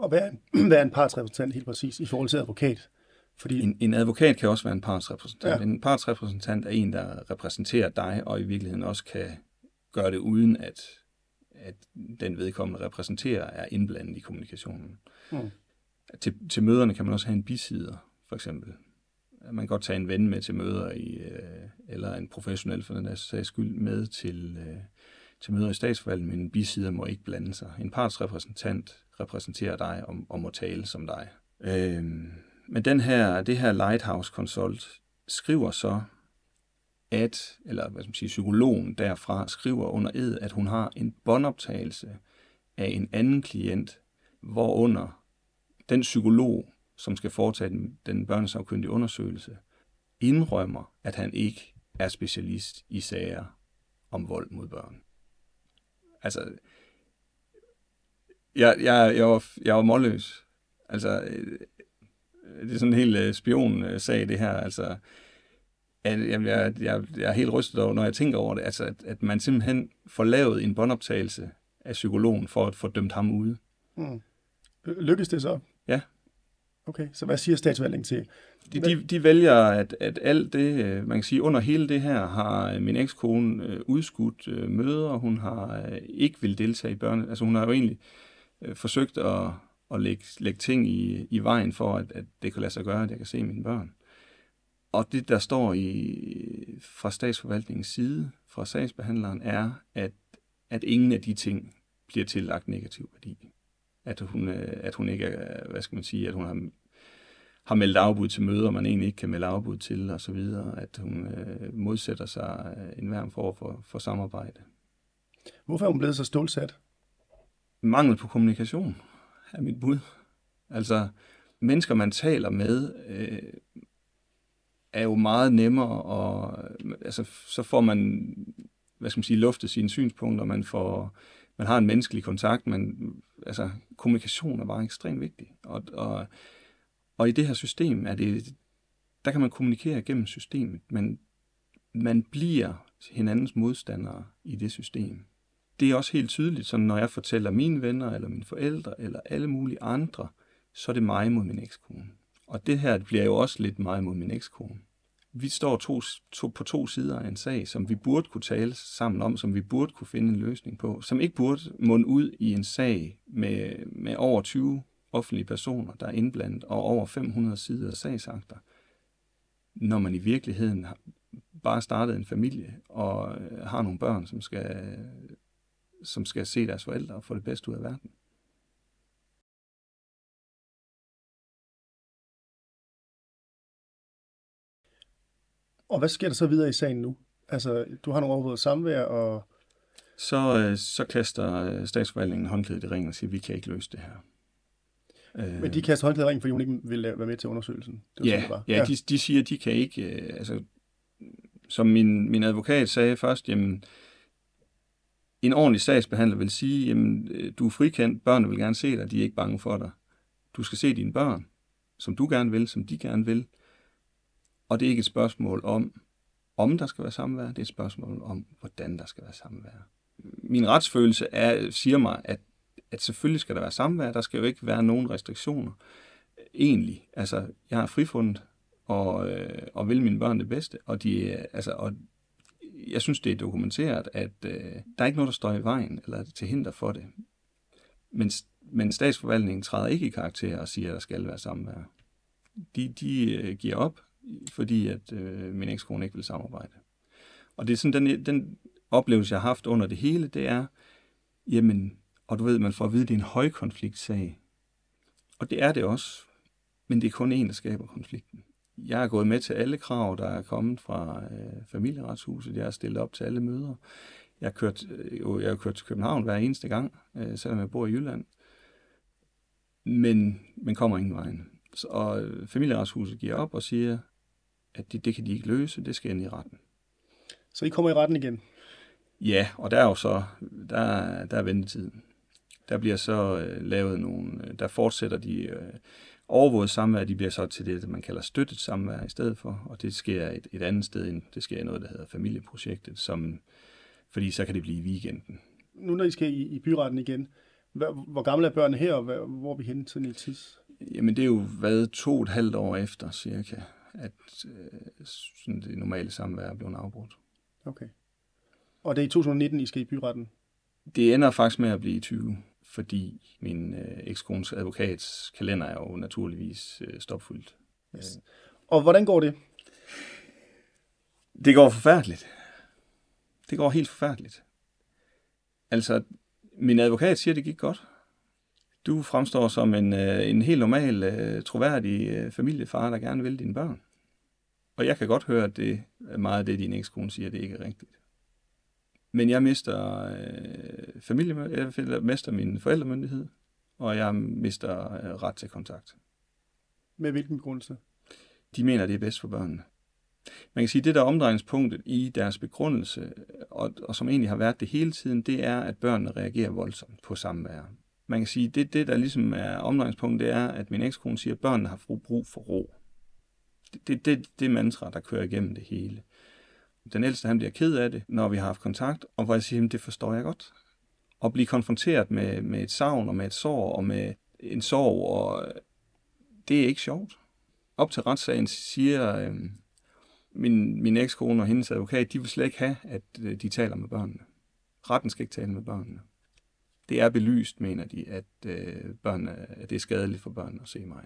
Og hvad er en, hvad er en partsrepræsentant helt præcis i forhold til advokat?
Fordi... En, en advokat kan også være en partsrepræsentant. Ja. En partsrepræsentant er en, der repræsenterer dig, og i virkeligheden også kan gøre det uden, at, at den vedkommende repræsenterer er indblandet i kommunikationen. Mm. Til, til møderne kan man også have en bisider, for eksempel. Man kan godt tage en ven med til møder, i, øh, eller en professionel for den der sags skyld med til, øh, til møder i statsforvaltningen, men en bisider må ikke blande sig. En partsrepræsentant repræsenterer dig og, og må tale som dig. Øh, men den her, det her Lighthouse Consult skriver så, at, eller hvad skal man sige, psykologen derfra skriver under ed, at hun har en båndoptagelse af en anden klient, hvorunder den psykolog, som skal foretage den, den børnesafkyndige undersøgelse, indrømmer, at han ikke er specialist i sager om vold mod børn. Altså, jeg, jeg, jeg, var, jeg var målløs. Altså, øh, det er sådan en helt øh, spion-sag, det her. Altså, at, jeg, jeg, jeg, jeg er helt rystet over, når jeg tænker over det, altså, at, at man simpelthen får lavet en båndoptagelse af psykologen for at få dømt ham ude.
Mm. Lykkes det så?
Ja.
Okay, så hvad siger statsvalgningen til?
De, de, de vælger, at, at alt det, øh, man kan sige, under hele det her, har min ekskone udskudt møder, hun har ikke vil deltage i børne, altså hun har jo egentlig øh, Øh, forsøgt at, at lægge, lægge ting i, i vejen for, at, at det kan lade sig gøre, at jeg kan se mine børn. Og det, der står i, fra statsforvaltningens side, fra sagsbehandleren, er, at, at ingen af de ting bliver tillagt negativ værdi. At hun, øh, at hun ikke er, hvad skal man sige, at hun har, har meldt afbud til møder, man egentlig ikke kan melde afbud til, og så videre. At hun øh, modsætter sig en form for, for, for samarbejde.
Hvorfor er hun blevet så stålsat?
Mangel på kommunikation er mit bud. Altså, mennesker, man taler med, øh, er jo meget nemmere, og altså, så får man, hvad skal man sige, luftet sine synspunkter, man får, man har en menneskelig kontakt, men altså, kommunikation er bare ekstremt vigtig. Og, og, og i det her system er det, der kan man kommunikere gennem systemet, men man bliver hinandens modstandere i det system. Det er også helt tydeligt, så når jeg fortæller mine venner, eller mine forældre, eller alle mulige andre, så er det mig mod min ekskone. Og det her bliver jo også lidt mig mod min ekskone. Vi står to, to, på to sider af en sag, som vi burde kunne tale sammen om, som vi burde kunne finde en løsning på, som ikke burde munde ud i en sag med, med over 20 offentlige personer, der er indblandet, og over 500 sider af sagsakter, når man i virkeligheden bare startet en familie og øh, har nogle børn, som skal, som skal se deres forældre og få det bedste ud af verden.
Og hvad sker der så videre i sagen nu? Altså, du har nogle overvåget samvær, og...
Så, øh, så kaster øh, statsforvaltningen håndklædet i ringen og siger, vi kan ikke løse det her.
Men de kaster håndklædet i ringen, fordi hun ikke vil være med til undersøgelsen?
Det ja, sådan, det var. ja, ja. De, de siger, de kan ikke... Øh, altså, som min, min advokat sagde først, jamen, en ordentlig sagsbehandler vil sige, jamen, øh, du er frikendt, børnene vil gerne se dig, de er ikke bange for dig. Du skal se dine børn, som du gerne vil, som de gerne vil. Og det er ikke et spørgsmål om, om der skal være samvær, det er et spørgsmål om, hvordan der skal være samvær. Min retsfølelse er, siger mig, at, at selvfølgelig skal der være samvær, der skal jo ikke være nogen restriktioner. Egentlig, altså, jeg har frifundet, og, øh, og vil mine børn det bedste, og, de, altså, og jeg synes, det er dokumenteret, at øh, der er ikke noget, der står i vejen, eller til hinder for det. Men, men statsforvaltningen træder ikke i karakter og siger, at der skal være samvær. De, de øh, giver op, fordi at øh, min ekskone ikke vil samarbejde. Og det er sådan, den, den oplevelse, jeg har haft under det hele, det er, jamen, og du ved, man får at vide, at det er en højkonfliktsag. Og det er det også, men det er kun en, der skaber konflikten. Jeg er gået med til alle krav, der er kommet fra øh, familieretshuset. Jeg har stillet op til alle møder. Jeg har kørt, øh, jeg har kørt til København hver eneste gang, øh, selvom jeg bor i Jylland. Men, men kommer ingen vejen. Så, og øh, familieretshuset giver op og siger, at det, det kan de ikke løse, det skal ind i retten.
Så I kommer i retten igen?
Ja, og der er jo så, der, der er ventetiden. Der bliver så øh, lavet nogle, øh, der fortsætter de øh, overvåget samvær, de bliver så til det, man kalder støttet samvær i stedet for, og det sker et, et andet sted, end, det sker i noget, der hedder familieprojektet, som, fordi så kan det blive i weekenden.
Nu når I skal i, i byretten igen, hvor, hvor gamle er børnene her, og hvor, hvor er vi henne til tids?
Jamen det er jo været to og et halvt år efter cirka, at øh, sådan det normale samvær er blevet afbrudt.
Okay. Og det er i 2019, I skal i byretten?
Det ender faktisk med at blive i 20, fordi min øh, ekskones advokats kalender er jo naturligvis øh, stopfyldt.
Yes. Og hvordan går det?
Det går forfærdeligt. Det går helt forfærdeligt. Altså, min advokat siger, det gik godt. Du fremstår som en, øh, en helt normal, øh, troværdig øh, familiefar, der gerne vil dine børn. Og jeg kan godt høre, at det er meget af det, din ekskone siger, det ikke er rigtigt. Men jeg mister øh, familie, jeg mister min forældremyndighed, og jeg mister øh, ret til kontakt.
Med hvilken begrundelse?
De mener, det er bedst for børnene. Man kan sige, at det der omdrejningspunktet i deres begrundelse, og, og som egentlig har været det hele tiden, det er, at børnene reagerer voldsomt på samvær man kan sige, det, det der ligesom er omdrejningspunkt, det er, at min ekskone siger, at børnene har brug for ro. Det, det, det, det er mantra, der kører igennem det hele. Den ældste, han bliver ked af det, når vi har haft kontakt, og hvor jeg siger, det forstår jeg godt. At blive konfronteret med, med et savn og med et sår og med en sorg, og øh, det er ikke sjovt. Op til retssagen siger øh, min, min ekskone og hendes advokat, de vil slet ikke have, at øh, de taler med børnene. Retten skal ikke tale med børnene. Det er belyst, mener de, at, øh, børnene, at det er skadeligt for børnene at se mig.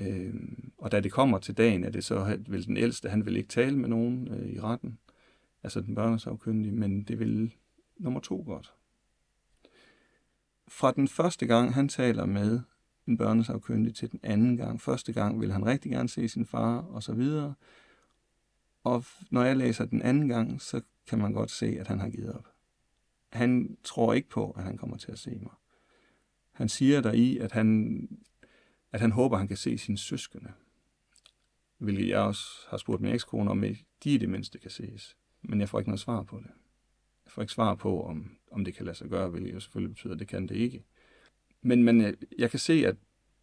Øh, og da det kommer til dagen, er det så, vil den ældste, han vil ikke tale med nogen øh, i retten, altså den børnesafkyndige, men det vil nummer to godt. Fra den første gang, han taler med en børnesafkyndig til den anden gang. Første gang vil han rigtig gerne se sin far, og så videre. Og når jeg læser den anden gang, så kan man godt se, at han har givet op. Han tror ikke på, at han kommer til at se mig. Han siger der i, at han, at han håber, at han kan se sine søskende. Hvilket jeg også har spurgt min ekskone om, de i det mindste kan ses. Men jeg får ikke noget svar på det. Jeg får ikke svar på, om, om det kan lade sig gøre, hvilket jo selvfølgelig betyder, at det kan det ikke. Men, men øh, jeg kan se, at,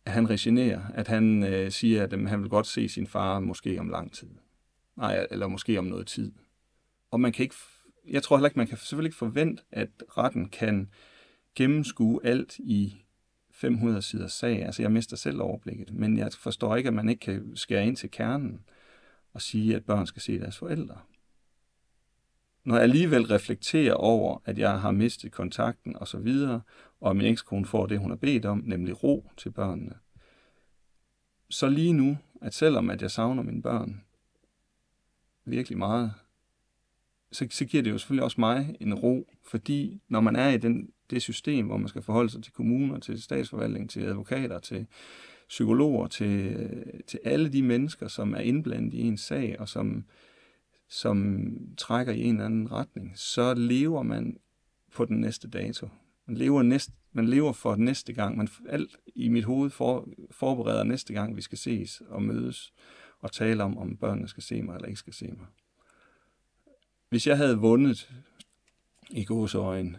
at han resignerer, at han øh, siger, at øh, han vil godt se sin far måske om lang tid. Nej, eller måske om noget tid. Og man kan ikke, jeg tror heller ikke, man kan selvfølgelig ikke forvente, at retten kan gennemskue alt i 500 sider sag. Altså, jeg mister selv overblikket, men jeg forstår ikke, at man ikke kan skære ind til kernen og sige, at børn skal se deres forældre når jeg alligevel reflekterer over, at jeg har mistet kontakten og så videre, og min ekskone får det, hun har bedt om, nemlig ro til børnene, så lige nu, at selvom at jeg savner mine børn virkelig meget, så, så giver det jo selvfølgelig også mig en ro, fordi når man er i den, det system, hvor man skal forholde sig til kommuner, til statsforvaltning, til advokater, til psykologer, til, til alle de mennesker, som er indblandet i en sag, og som som trækker i en eller anden retning, så lever man på den næste dato. Man lever, næste, man lever for næste gang. Man alt i mit hoved for, forbereder næste gang, vi skal ses og mødes og tale om, om børnene skal se mig eller ikke skal se mig. Hvis jeg havde vundet i gåsøjen,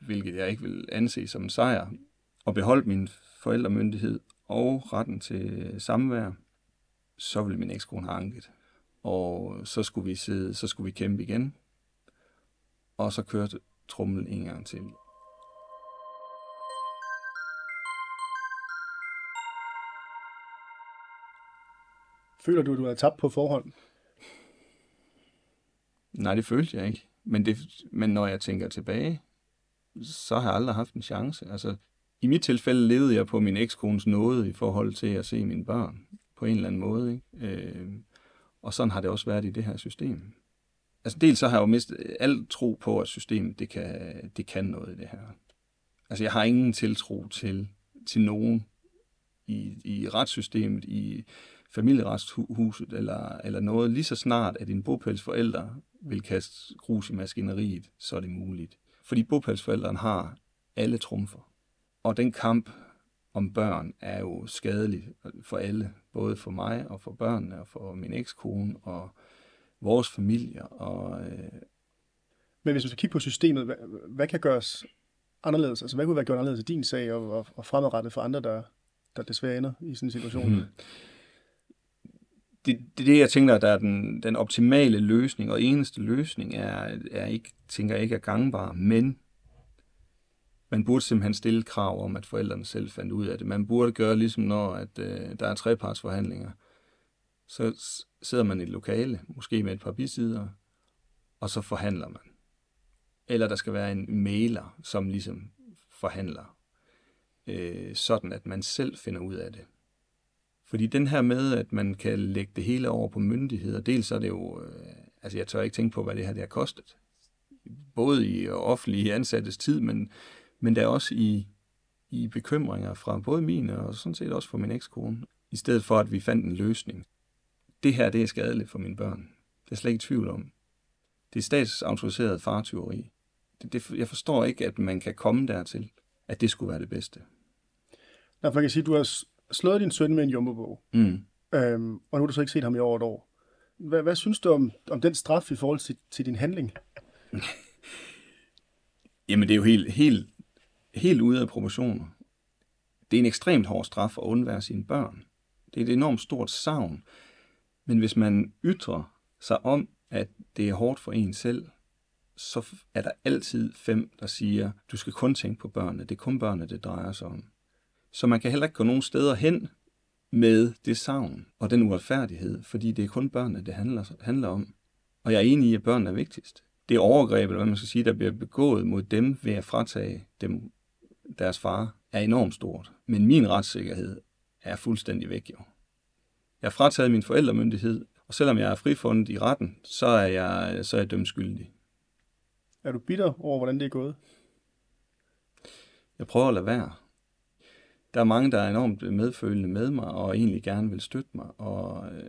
hvilket jeg ikke vil anse som en sejr, og beholdt min forældremyndighed og retten til samvær, så ville min ekskone have anket og så skulle vi sidde, så skulle vi kæmpe igen, og så kørte trummen en gang til.
Føler du, at du er tabt på forhånd?
Nej, det følte jeg ikke. Men, det, men når jeg tænker tilbage, så har jeg aldrig haft en chance. Altså, i mit tilfælde levede jeg på min ekskones nåde i forhold til at se mine børn på en eller anden måde. Ikke? Øh, og sådan har det også været i det her system. Altså dels så har jeg jo mistet al tro på, at systemet det kan, det kan noget i det her. Altså jeg har ingen tiltro til, til nogen i, i retssystemet, i familieretshuset eller, eller noget. Lige så snart, at din bopælsforældre vil kaste grus i maskineriet, så er det muligt. Fordi bopælsforældrene har alle trumfer. Og den kamp om børn er jo skadelig for alle, både for mig og for børnene og for min ekskone og vores familie. Og, øh...
Men hvis man skal kigge på systemet, hvad, hvad kan gøres anderledes? Altså hvad kunne være gjort anderledes i din sag og, og, og fremadrettet for andre, der, der desværre ender i sådan en situation? Hmm.
Det, det, det, jeg tænker, der er den, den optimale løsning, og eneste løsning er, er ikke, tænker jeg ikke er gangbar, men man burde simpelthen stille krav om, at forældrene selv fandt ud af det. Man burde gøre ligesom når at, øh, der er trepartsforhandlinger. Så sidder man i et lokale, måske med et par bisider, og så forhandler man. Eller der skal være en mailer, som ligesom forhandler. Øh, sådan at man selv finder ud af det. Fordi den her med, at man kan lægge det hele over på myndigheder, dels er det jo, øh, altså jeg tør ikke tænke på, hvad det her det har kostet. Både i offentlige ansattes tid, men men der også i, i bekymringer fra både min og sådan set også fra min ekskone, i stedet for at vi fandt en løsning. Det her, det er skadeligt for mine børn. Det er slet ikke tvivl om. Det er statsautoriseret fartyveri. Det, det, jeg forstår ikke, at man kan komme dertil, at det skulle være det bedste.
Derfor kan jeg sige, at du har slået din søn med en jumbo mm. øhm, og nu har du så ikke set ham i over et år. Hvad, hvad synes du om, om den straf i forhold til, til din handling?
Jamen, det er jo helt, helt helt ude af proportioner. Det er en ekstremt hård straf at undvære sine børn. Det er et enormt stort savn. Men hvis man ytrer sig om, at det er hårdt for en selv, så er der altid fem, der siger, du skal kun tænke på børnene. Det er kun børnene, det drejer sig om. Så man kan heller ikke gå nogen steder hen med det savn og den uretfærdighed, fordi det er kun børnene, det handler, handler om. Og jeg er enig i, at børnene er vigtigst. Det overgreb, eller hvad man skal sige, der bliver begået mod dem ved at fratage dem deres far, er enormt stort. Men min retssikkerhed er fuldstændig væk, jo. Jeg har frataget min forældremyndighed, og selvom jeg er frifundet i retten, så er jeg, så er jeg dømt skyldig.
Er du bitter over, hvordan det er gået?
Jeg prøver at lade være. Der er mange, der er enormt medfølende med mig, og egentlig gerne vil støtte mig, og øh,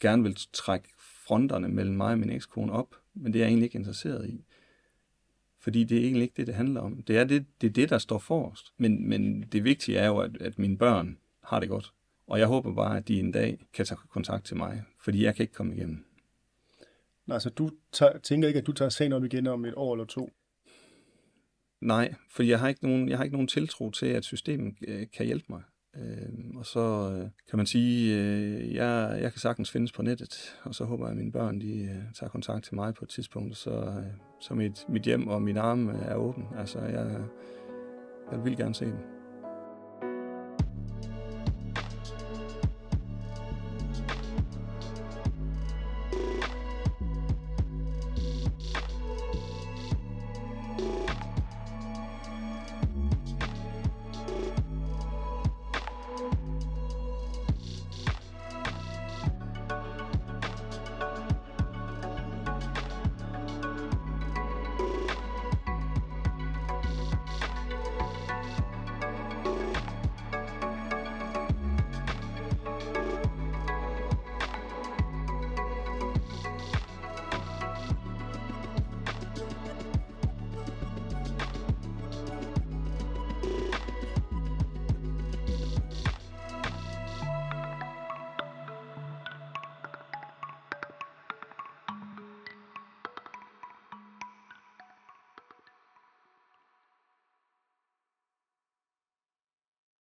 gerne vil trække fronterne mellem mig og min ekskone op, men det er jeg egentlig ikke interesseret i. Fordi det er egentlig ikke det, det handler om. Det er det, det, er det der står forrest. Men, men det vigtige er jo, at, at mine børn har det godt. Og jeg håber bare, at de en dag kan tage kontakt til mig, fordi jeg kan ikke komme igennem.
Nej, så du tager, tænker ikke, at du tager sagen op igen om et år eller to?
Nej, for jeg har ikke nogen, jeg har ikke nogen tiltro til, at systemet øh, kan hjælpe mig. Øh, og så øh, kan man sige, øh, jeg, jeg kan sagtens findes på nettet, og så håber jeg, at mine børn de, øh, tager kontakt til mig på et tidspunkt, så, øh, så mit, mit hjem og min arme er åben. Altså, jeg, jeg vil gerne se dem.